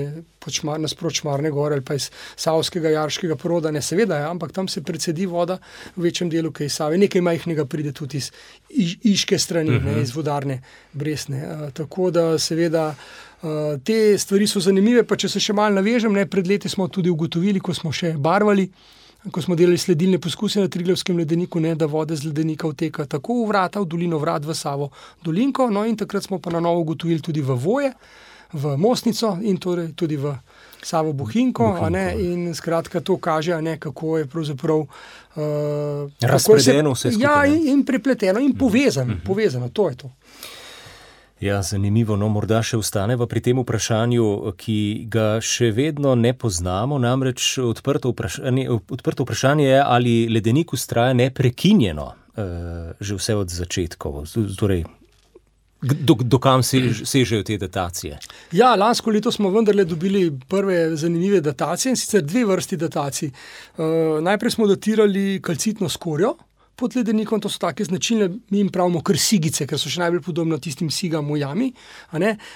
Speaker 7: nasprot Šmarne gore ali pa iz Savskega, Jarškega proda, ne seveda, ja, ampak tam se precedi voda v večjem delu, kaj Save. Nekaj majhnega pride tudi iz iš, iške strani, uh -huh. ne? iz vodarne Bresne. Uh, tako da seveda. Uh, te stvari so zanimive, pa če se še malo navežem, ne, pred leti smo tudi ugotovili, ko smo še barvali, ko smo delali sledilne poskuse na Triglavskem ledeniku, ne, da vode z ledenika vteka tako v vrata, v dolino vrat v Savo, dolinko. No, in takrat smo pa na novo ugotovili tudi v voje. v Mostnico in torej tudi v Savo Bohinko.
Speaker 2: Bohinko.
Speaker 7: In skratka, to kaže, ne, kako je pravzaprav. Uh,
Speaker 2: Razpredeno vse skupaj.
Speaker 7: Ja,
Speaker 2: ne?
Speaker 7: in, in prepleteno in povezano, povezano, to je to.
Speaker 2: Ja, zanimivo. No, morda še ostaneva pri tem vprašanju, ki ga še vedno ne poznamo. Namreč odprto vprašanje, odprto vprašanje je, ali ledenik ustraja neprekinjeno uh, že vse od začetkov. Torej, do, do kam sež, sežejo te datacije?
Speaker 7: Ja, lansko leto smo vendarle dobili prve zanimive datacije in sicer dve vrsti datacij. Uh, najprej smo datirali kalcitno skorjo. Pod ledenikom to so tako značilne, mi jim pravimo, kar sigice, ker so še najbolj podobne tistim sigam v jami.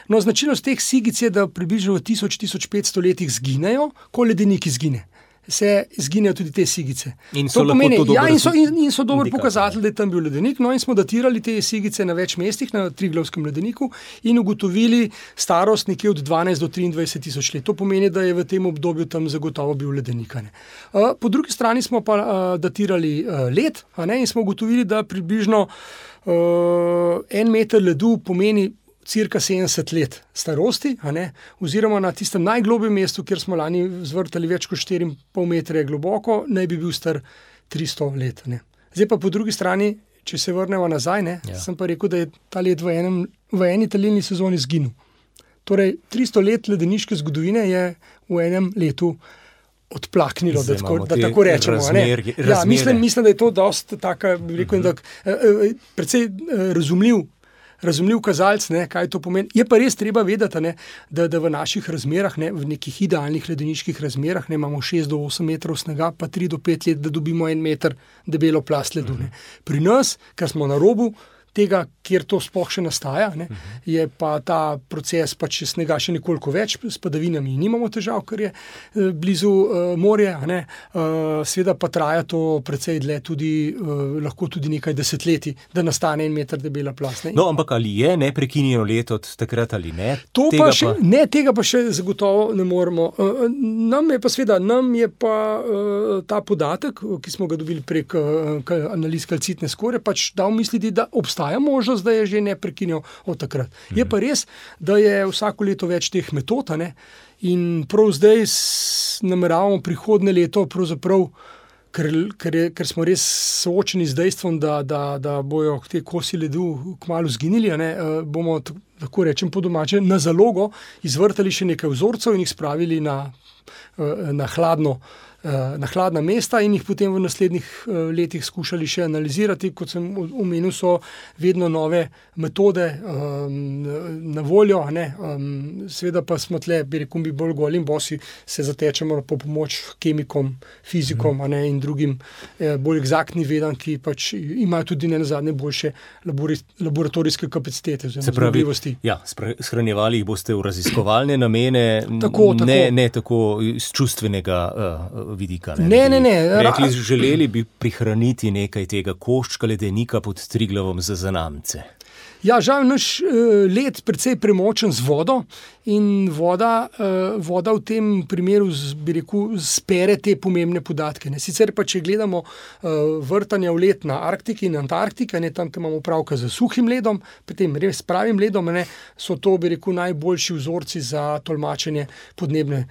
Speaker 7: No, značilnost teh sigic je, da približno v 1000-1500 letih zginejo, ko ledenik izgine. Se izginejo tudi te sigice.
Speaker 2: In so, pomeni,
Speaker 7: ja, in so, in, in so dober pokazatelj, da je tam bil ledenik. No, in smo datirali te sigice na več mestih, na Triglavskem ledeniku, in ugotovili starost nekje od 12 do 23 tisoč let. To pomeni, da je v tem obdobju tam zagotovo bil ledenik. Uh, po drugi strani smo pa uh, datirali uh, led ne, in smo ugotovili, da približno uh, en meter ledu pomeni cirka 70 let starosti, oziroma na tistem najglobjem mestu, kjer smo lani zvrtali več kot 4,5 metra globoko, naj bi bil star 300 let. Ne. Zdaj pa po drugi strani, če se vrnemo nazaj, ne, ja. sem pa rekel, da je ta let v, enem, v eni talilni sezoni zginil. Torej, 300 let ledeniške zgodovine je v enem letu. Odplaknilo, da tako, da tako rečemo.
Speaker 2: Razmer,
Speaker 7: ja, mislim, mislim, da je to dosta tako, rekel, uh -huh. da, eh, predvsej razumljiv razumljiv kazalec, ne, kaj to pomeni. Je pa res treba vedeti, ne, da, da v naših razmerah, ne, v nekih idealnih ledeniških razmerah, ne, imamo 6 do 8 metrov snega, pa 3 do 5 let, da dobimo en meter debelo plast ledu. Ne. Pri nas, ker smo na robu, tega, kjer to sploh še nastaja, ne, je pa ta proces pač snega še nekoliko več, s padavinami nimamo težav, ker je eh, blizu uh, morja. Uh, Sveda pa traja to precej dlje, tudi, uh, lahko tudi nekaj desetletij, da nastane en meter debela plast.
Speaker 2: No, ampak ali je neprekinjeno leto od takrat ali ne?
Speaker 7: To tega pa še, pa... ne, tega pa še zagotovo ne moremo. Uh, nam je pa sveda, nam je pa uh, ta podatek, ki smo ga dobili prek uh, analiz kalcitne skore, pač dal misliti, da obstaja obstaja možnost, da je že ne prekinil od takrat. Je pa res, da je vsako leto več teh metod in prav zdaj nameravamo prihodne leto, ker, ker, je, ker smo res soočeni z dejstvom, da, da, da bojo te kosi ledu kmalo zginili, ne, eh, bomo tako rečem po domače na zalogo izvrtali še nekaj vzorcev in jih spravili na, eh, na hladno. Eh, na hladna mesta in jih potem v naslednjih eh, letih skušali še analizirati. Kot sem omenil, so vedno nove metode um, na voljo. Um, Sveda pa smo tle, bi rekel, bi bolj goli in bosi se zatečemo po pomoč kemikom, fizikom mm. ne, in drugim eh, bolj egzaktnim vedam, ki pač imajo tudi ne nazadnje boljše labori, laboratorijske kapacitete.
Speaker 2: Se pravi, ja, shranjevali jih boste v raziskovalne namene, tako, tako. Ne, ne tako iz čustvenega. Uh, vidika.
Speaker 7: Ne, ne, ne. ne.
Speaker 2: Rekli, želeli bi prihraniti nekaj tega koščka ledenika pod Triglavom za zanamce.
Speaker 7: Ja, žal je naš uh, led precej premočen z vodo in voda, uh, voda v tem primeru, rekel, spere te pomembne podatke. Ne. Sicer pa, če gledamo uh, vrtanje v led na Arktiki in Antarktiki, ne tam, kjer imamo pravka z suhim ledom, potem res pravim ledom, ne, so to, bi rekel, najboljši vzorci za tolmačenje podnebne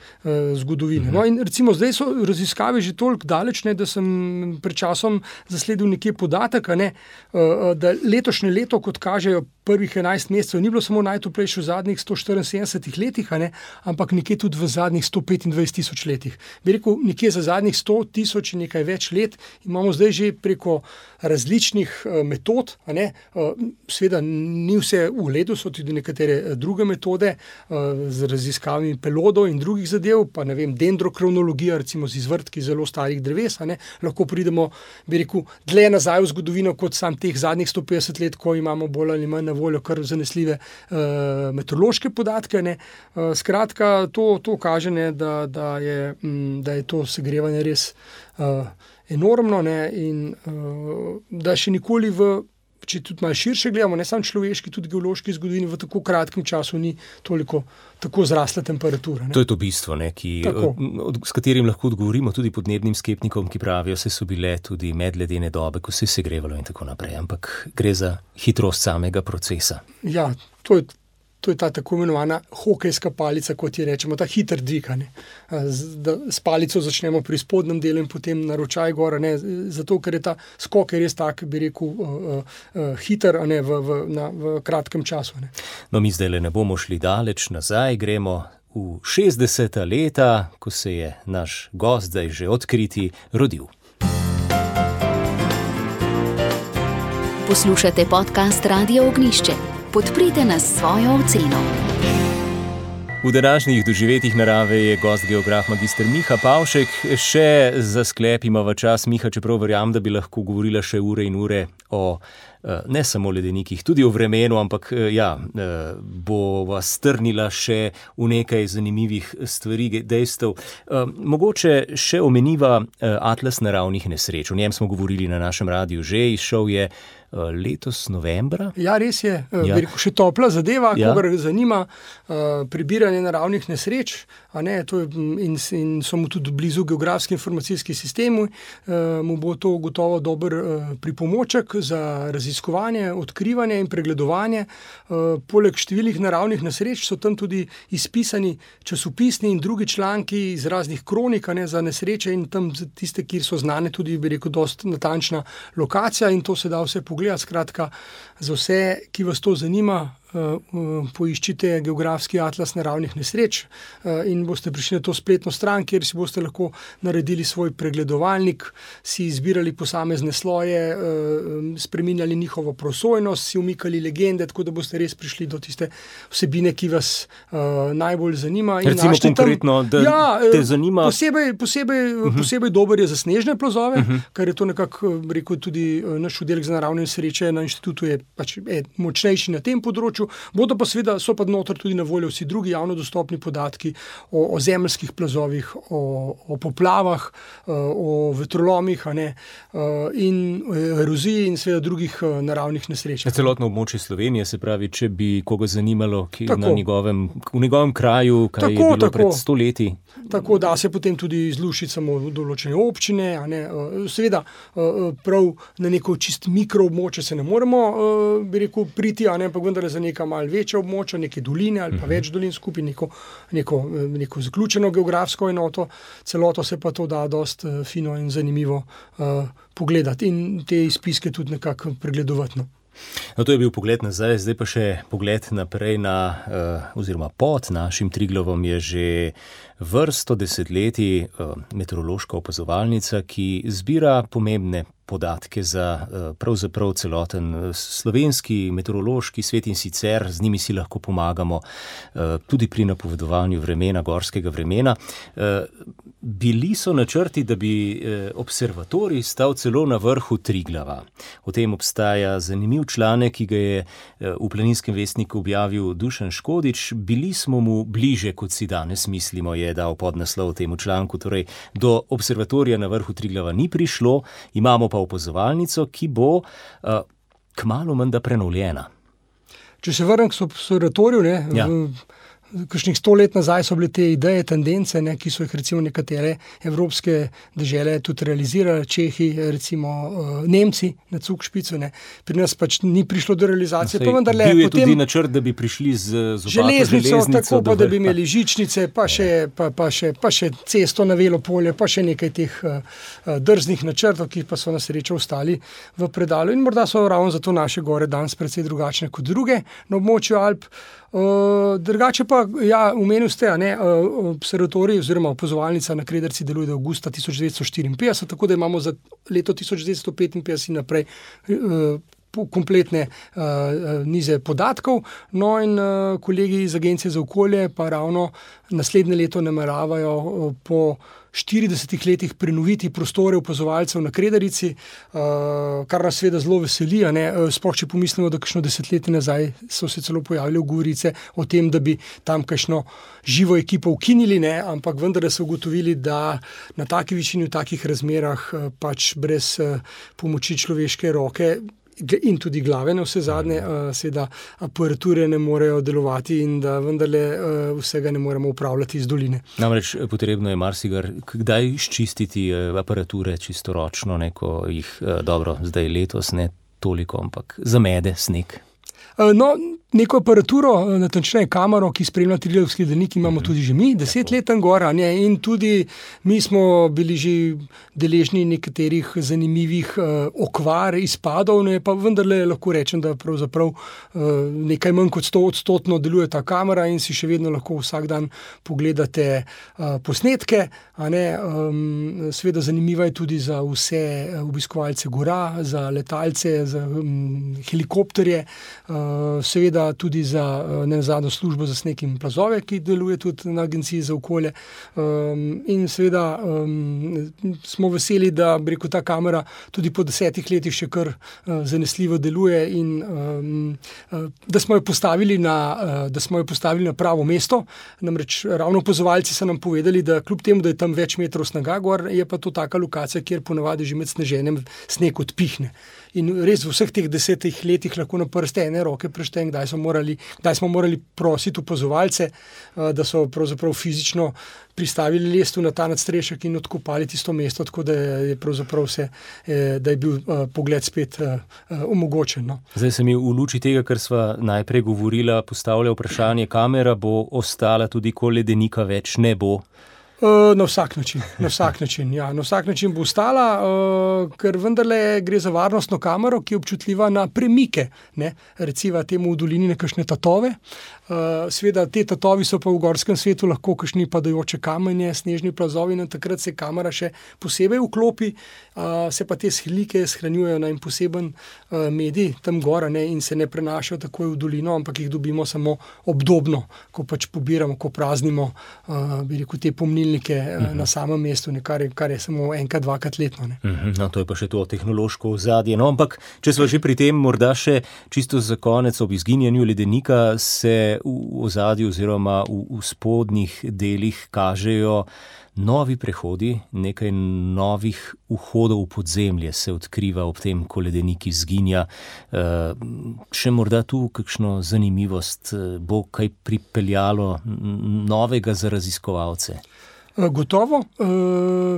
Speaker 7: zgodovine. No, in recimo zdaj so raziskave že toliko daleč, ne, da sem pred časom zasledil nekje podatek, ne, da letošnje leto, kot kažejo prvih 11 mesecev ni bilo samo najtoplejše v zadnjih 174 letih, ne, ampak nekje tudi v zadnjih 125 tisoč letih. Bi rekel, nekje za zadnjih 100 tisoč in nekaj več let imamo zdaj že preko različnih uh, metod. Ne, uh, Sveda ni vse v redu, so tudi nekatere uh, druge metode z raziskavami pelodov in drugih zadev, pa ne vem, dendrokronologija, recimo z izvrtki zelo starih dreves. Lahko pridemo, bi rekel, dlje nazaj v zgodovino kot sam teh zadnjih 150 let, ko imamo bolj ali manj na voljo kar zanesljive uh, meteorološke podatke. Uh, skratka, to, to kaže, ne, da, da, je, m, da je to segrevanje res uh, enormno ne, in uh, da še nikoli v. Če tudi malo širše gledamo, ne samo človeški, tudi geološki zgodovini, v tako kratkem času ni toliko tako zrasla temperatura. Ne?
Speaker 2: To je to bistvo, ne, ki, od, s katerim lahko odgovorimo tudi podnebnim skeptikom, ki pravijo, da so bile tudi medledene dobe, ko se je segrevalo in tako naprej. Ampak gre za hitrost samega procesa.
Speaker 7: Ja, to je to je ta tako imenovana hokejska palica, kot je rečemo, ta hiter dviganje. S palico začnemo pri spodnjem delu in potem na ročaj gor, ne, zato ker je ta skok je res tak, bi rekel, uh, uh, hiter, ne v, v, na, v kratkem času. Ne.
Speaker 2: No, mi zdaj le ne bomo šli daleč nazaj, gremo. V 60. leta, ko se je naš gost zdaj že odkriti, rodil.
Speaker 1: Poslušate podcast Radio Ognišče. Podprite nas s svojo oceno.
Speaker 2: V današnjih doživetjih narave je gost geograf magistr Miha Pavšek. Še za sklep imamo čas, Miha, čeprav verjamem, da bi lahko govorila še ure in ure o eh, ne samo ledenikih, tudi o vremenu, ampak eh, ja, eh, bo vas strnila še v nekaj zanimivih stvari, dejstev. Mogoče še omeniva Atlas naravnih nesreč. O njem smo govorili na našem radiju že, izšel je letos novembra.
Speaker 7: Ja, res je, ja. Rekel, še topla zadeva, ja. koga zanima prebiranje naravnih nesreč. Ne, je, in, in so mu tudi blizu geografski informacijski sistemi, mu bo to gotovo dober pripomoček za raziskovanje, odkrivanje in pregledovanje. Poleg številnih naravnih nesreč so tam tudi izpisani časopisni in drugi članki iz raznih kronik ne, za nesreče in tam tiste, kjer so znane tudi, bi rekel, dost natančna lokacija in to se da vse pogledati pogledati. Skratka, za vse, ki vas to zanima, poiščite geografski atlas naravnih nesreč eh, in boste prišli na to spletno stran, kjer si boste lahko naredili svoj pregledovalnik, si izbirali posamezne sloje, spremenjali njihovo prosojnost, si umikali legende, tako da boste res prišli do tiste vsebine, ki vas najbolj zanima.
Speaker 2: Recimo konkretno, da ja, te zanima.
Speaker 7: Posebej, posebej, uh mhm. -huh. posebej dober je za snežne plazove, uh mhm. -huh. kar je to nekako rekel tudi naš oddelek za naravne nesreče na inštitutu, je pač je močnejši na tem področju področju, bodo pa seveda so pa noter tudi na voljo vsi drugi javno dostopni podatki o, o zemljskih plazovih, o, o poplavah, eh, o vetrolomih ne, eh, in eroziji in seveda drugih eh, naravnih nesreč.
Speaker 2: Celotno območje Slovenije, se pravi, če bi koga zanimalo, ki je na njegovem, v njegovem kraju, kaj tako, je bilo tako, pred stoletji.
Speaker 7: Tako da se potem tudi zlušiti samo v določene občine. Seveda, prav na neko čist mikroobmočje se ne moremo, bi rekel, priti, ampak vendar za nekaj neka malce večja območja, neke doline ali pa mhm. več dolin skupaj, neko, neko, neko zaključeno geografsko enoto, celoto se pa to da dost uh, fino in zanimivo uh, pogledati in te izpiske tudi nekako pregledovati. No.
Speaker 2: No, to je bil pogled nazaj, zdaj pa še pogled naprej na, uh, oziroma pod našim Triglovom je že vrsto desetletij uh, meteorološka opazovalnica, ki zbira pomembne podatke za eh, pravzaprav celoten eh, slovenski meteorološki svet in sicer z njimi si lahko pomagamo eh, tudi pri napovedovanju vremena, gorskega vremena. Bili so načrti, da bi observatorij stal celo na vrhu Triglava. O tem obstaja zanimiv članek, ki ga je v planinskem vestniku objavil Dušan Škodič. Bili smo mu bliže, kot si danes mislimo, je dal podnaslov temu članku. Torej, do observatorija na vrhu Triglava ni prišlo, imamo pa opazovalnico, ki bo uh, kmalo menda prenovljena.
Speaker 7: Če se vrnem k observatoriju, ja. Kakšnih sto let nazaj so bile te ideje, tendence, ne, ki so jih recimo nekatere evropske države tudi realizirale, Čehi, recimo uh, Nemci na Cukšpicu. Ne. Pri nas pač ni prišlo do realizacije.
Speaker 2: No, sej, le, bil je potem, tudi načrt, da bi prišli z, z
Speaker 7: železnico, tako pa, da bi imeli žičnice, pa še, pa, pa, še, pa še cesto na velo polje, pa še nekaj teh uh, drznih načrtov, ki pa so na srečo ostali v predalu. In morda so ravno zato naše gore danes precej drugačne kot druge na območju Alp. Uh, drugače pa, ja, umenil ste, da uh, observatorij oziroma opozovalnica na Krederci deluje od avgusta 1954, tako da imamo za leto 1955 in naprej uh, kompletne uh, nize podatkov. No, in uh, kolegi iz Agencije za okolje pa ravno naslednje leto nameravajo uh, po 40 letih prenoviti prostore opazovalcev na Krederici, uh, kar nas seveda zelo veseli. Sploh če pomislimo, da kakšno desetletje nazaj so se celo pojavile govorice o tem, da bi tam kakšno živo ekipo ukinili, ne? ampak vendar so ugotovili, da na taki višini, v takih razmerah, pač brez pomoči človeške roke in tudi glave, na vse zadnje, uh, seveda aparature ne morejo delovati in da vendarle uh, vsega ne moremo upravljati iz doline.
Speaker 2: Namreč eh, potrebno je marsikar, kdaj izčistiti aparature čisto ročno, neko jih dobro, zdaj letos ne toliko, ampak zamede sneg.
Speaker 7: No, neko aparaturo, natančneje kamero, ki spremlja triljevski delnik, imamo tudi že mi, deset let gora. Ne? In tudi mi smo bili že deležni nekaterih zanimivih uh, okvar, izpadov, ne? pa vendarle lahko rečem, da pravzaprav uh, nekaj manj kot 100 odstotno deluje ta kamera in si še vedno lahko vsak dan pogledate uh, posnetke. Um, Sveda zanimiva je tudi za vse obiskovalce gora, za letalce, za um, helikopterje. Uh, seveda tudi za eh, ne zadnjo službo za sneg in plazove, ki deluje tudi na Agenciji za okolje. Um, in seveda um, smo veseli, da reko, ta kamera tudi po desetih letih še kar uh, zanesljivo deluje in um, uh, da, smo na, uh, da smo jo postavili na pravo mesto. Namreč ravno opozovalci so nam povedali, da kljub temu, da je tam več metrov snega gor, je pa to taka lokacija, kjer ponavadi že med sneženjem sneg odpihne. In res v vseh teh desetih letih lahko na prste ene roke preštejem, kdaj, kdaj smo morali prositi opozovalce, eh, da so pravzaprav fizično pristavili lestev na ta nadstrešek in odkopali tisto mesto, tako da je, vse, eh, da je bil eh, pogled spet omogočen. No.
Speaker 2: Zdaj se mi v luči tega, kar smo najprej govorili, postavlja vprašanje, kamera bo ostala tudi, ko ledenika več ne bo.
Speaker 7: Uh, na vsak način, na vsak način, ja. na vsak način bo ostala, uh, ker vendarle gre za varnostno kamero, ki je občutljiva na premike. Ne? Recimo temu v dolini nekašne tatove. Uh, Sveda te tatovi so pa v gorskem svetu lahko kašni padajoče kamenje, snežni plazovi in takrat se kamera še posebej vklopi, uh, se pa te slike shranjujejo na en poseben uh, medij tam gora ne? in se ne prenašajo takoj v dolino, ampak jih dobimo samo obdobno, ko pač pobiramo, ko praznimo, rekel, te pomnilne polnilnike uh mhm. -huh. na samem mestu, ne, kar, je, kar je samo enkrat, dvakrat letno. Uh
Speaker 2: mhm, -huh. no, to je pa še to tehnološko ozadje. No, ampak, če smo že pri tem, morda še čisto za konec ob izginjanju ledenika, se v ozadju oziroma v, v spodnjih delih kažejo. Novi prehodi, nekaj novih vhodov v podzemlje se odkriva ob tem, ko ledenik izginja. Eh, še morda tu kakšno zanimivost, eh, bo kaj pripeljalo novega za raziskovalce?
Speaker 7: Eh, gotovo.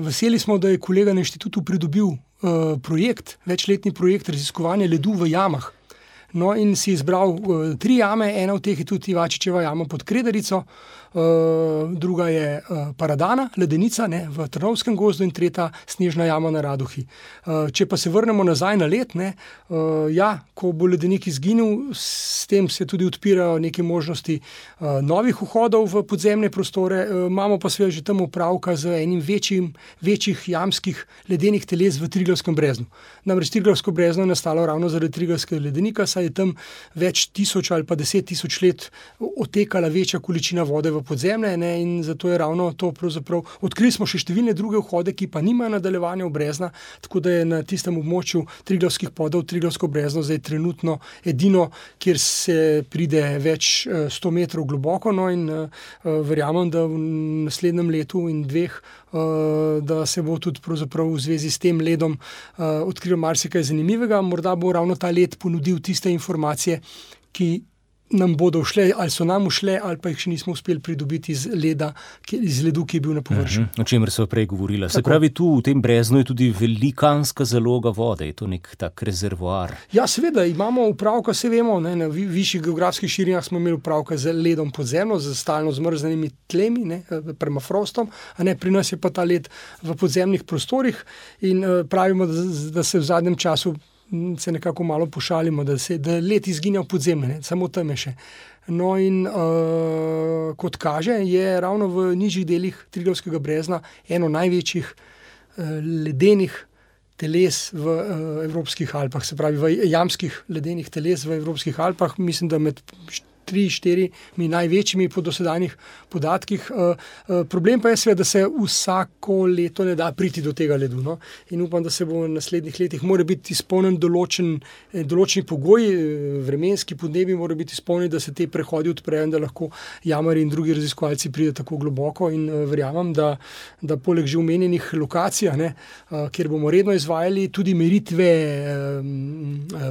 Speaker 7: Veseli smo, da je kolega na inštitutu pridobil projekt, večletni projekt raziskovanja ledu v jamah. No, in si izbral tri jame, ena od teh je tudi Vačičeva jama pod Krederico, Eh, druga je uh, Paradana, ledenica ne, v Trnovskem gozdu in tretja snežna jama na Raduhi. Uh, če pa se vrnemo nazaj na let, ne, ja, ko bo ledenik izginil, s tem se tudi odpirajo neke možnosti novih vhodov v podzemne prostore, imamo pa seveda že tam upravka z enim večjim, večjih jamskih ledenih teles v Triglavskem breznu. Namreč Triglavsko brezno je nastalo ravno zaradi Triglavskega ledenika, saj je tam več tisoč ali pa deset tisoč let otekala večja količina vode v podzemlje ne, in zato je ravno to. Odkrili smo še številne druge vhode, ki pa nimajo nadaljevanja v Brezna, tako da je na tistem območju Triglavskih podov Triglavsko Brezno zdaj trenutno edino, kjer se pride več uh, sto metrov globoko. No, in uh, verjamem, da v naslednjem letu in dveh. Uh, da se bo tudi v zvezi s tem ledom uh, odkrilo marsikaj zanimivega, morda bo ravno ta led ponudil tiste informacije, ki nam bodo šle, ali so nam šle, ali pa jih še nismo uspeli pridobiti iz, leda, iz ledu, ki je bil na površju. Uh
Speaker 2: -huh. O čemer so prej govorili. Se pravi, tu v tem breznu je tudi velikanska zaloga vode, je to nek tak rezervoar.
Speaker 7: Ja, seveda imamo upravka, se vemo, ne, na višjih geografskih širinah smo imeli upravka z ledom podzemno, z stalno zmrznenimi tlemi, ne, permafrostom, a ne pri nas je pa ta led v podzemnih prostorih in uh, pravimo, da, da se v zadnjem času se nekako malo pošalimo, da, se, da let izginja v podzemlje, samo tam je še. No, in uh, kot kaže, je ravno v nižjih delih Triglavskega brezna eno največjih uh, ledenih teles v uh, Evropskih Alpah, se pravi, v jamskih ledenih teles v Evropskih Alpah, mislim, da med tri, štiri največjimi po dosedanjih podatkih. Eh, eh, problem pa je, sve, da se vsako leto ne da priti do tega ledu. No? In upam, da se bo v naslednjih letih mora biti izpolnjen določen, eh, določeni pogoji, vremenski podnebi mora biti izpolnjeni, da se te prehodi odprejo in da lahko jamari in drugi raziskovalci pridejo tako globoko. In verjamem, da, da poleg že omenjenih lokacij, ne, kjer bomo redno izvajali tudi meritve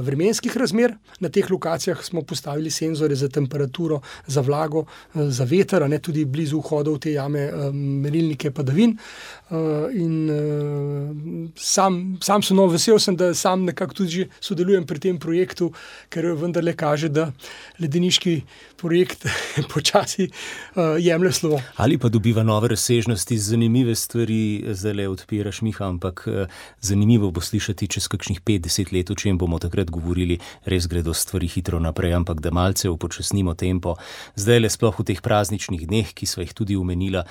Speaker 7: vremenskih razmer, na teh lokacijah smo postavili senzore za tem temperaturo, za vlago, za veter, ne tudi blizu vhodov te jame, merilnike padavin. In sam, sam sem no, vesel, sem, da sam nekako tudi sodelujem pri tem projektu, ker vendarle kaže, da ledeniški projekt <laughs> počasi jemlje slovo.
Speaker 2: Ali pa dobiva nove razsežnosti, zanimive stvari, zdaj le odpiraš, Miha, ampak zanimivo bo slišati čez kakšnih 50 let, o čem bomo takrat govorili, res gredo stvari hitro naprej, ampak da malce upočasnimo tempo. Zdaj le sploh v teh prazničnih dneh, ki smo jih tudi umenila,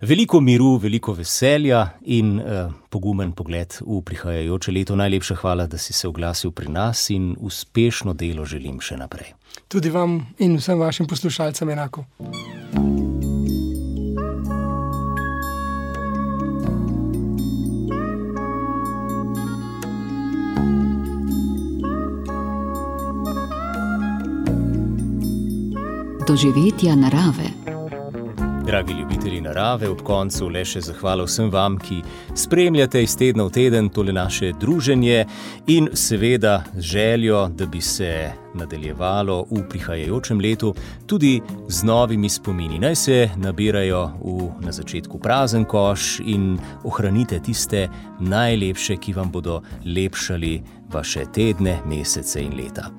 Speaker 2: veliko miru, veliko veselja in uh, pogumen pogled v prihajajoče leto. Najlepša hvala, da si se oglasil pri nas in uspešno delo želim še naprej.
Speaker 7: Tudi vam in vsem vašim poslušalcem enako.
Speaker 1: Doživetja narave.
Speaker 2: Dragi ljubitelji narave, ob koncu le še zahvala vsem vam, ki spremljate iz tedna v teden tole naše druženje in seveda z željo, da bi se nadaljevalo v prihajajočem letu tudi z novimi spomini. Naj se nabirajo v, na začetku prazen koš in ohranite tiste najlepše, ki vam bodo lepšali vaše tedne, mesece in leta.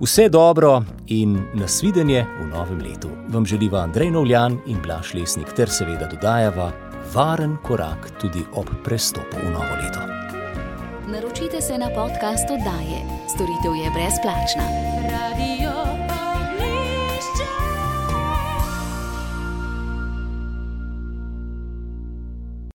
Speaker 2: Vse dobro in nasvidenje v novem letu. Vam želiva Andrej Novljan in Blaž Lesnik ter seveda dodajava varen korak tudi ob prestopu v novo leto.
Speaker 1: Naročite se na podcast oddaje. Storitev je brezplačna. Radio.